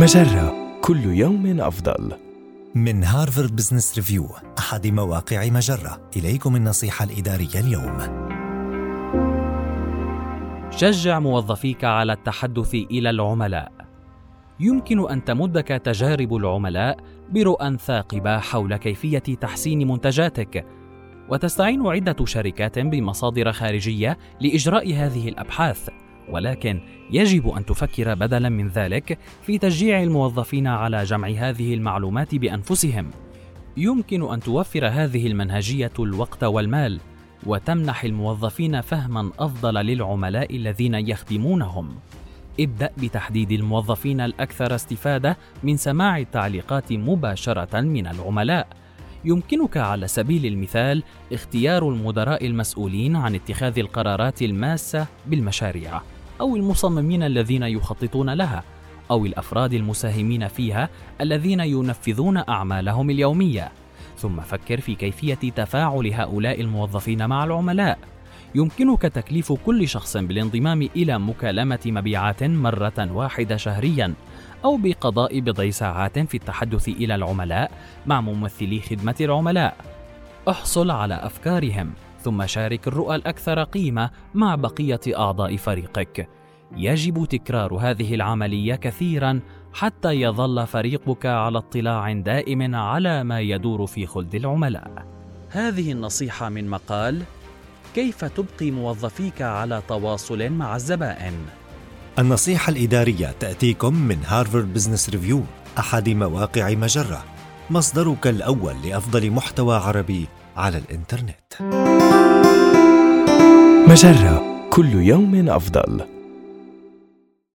مجرة كل يوم أفضل. من هارفارد بزنس ريفيو أحد مواقع مجرة. إليكم النصيحة الإدارية اليوم. شجع موظفيك على التحدث إلى العملاء. يمكن أن تمدك تجارب العملاء برؤى ثاقبة حول كيفية تحسين منتجاتك. وتستعين عدة شركات بمصادر خارجية لإجراء هذه الأبحاث. ولكن يجب أن تفكر بدلا من ذلك في تشجيع الموظفين على جمع هذه المعلومات بأنفسهم. يمكن أن توفر هذه المنهجية الوقت والمال وتمنح الموظفين فهما أفضل للعملاء الذين يخدمونهم. ابدأ بتحديد الموظفين الأكثر استفادة من سماع التعليقات مباشرة من العملاء. يمكنك على سبيل المثال اختيار المدراء المسؤولين عن اتخاذ القرارات الماسة بالمشاريع. أو المصممين الذين يخططون لها أو الأفراد المساهمين فيها الذين ينفذون أعمالهم اليومية. ثم فكر في كيفية تفاعل هؤلاء الموظفين مع العملاء. يمكنك تكليف كل شخص بالانضمام إلى مكالمة مبيعات مرة واحدة شهريا أو بقضاء بضع ساعات في التحدث إلى العملاء مع ممثلي خدمة العملاء. احصل على أفكارهم. ثم شارك الرؤى الأكثر قيمة مع بقية أعضاء فريقك. يجب تكرار هذه العملية كثيرا حتى يظل فريقك على اطلاع دائم على ما يدور في خلد العملاء. هذه النصيحة من مقال كيف تبقي موظفيك على تواصل مع الزبائن. النصيحة الإدارية تأتيكم من هارفارد بزنس ريفيو أحد مواقع مجرة مصدرك الأول لأفضل محتوى عربي على الإنترنت مجرة كل يوم أفضل.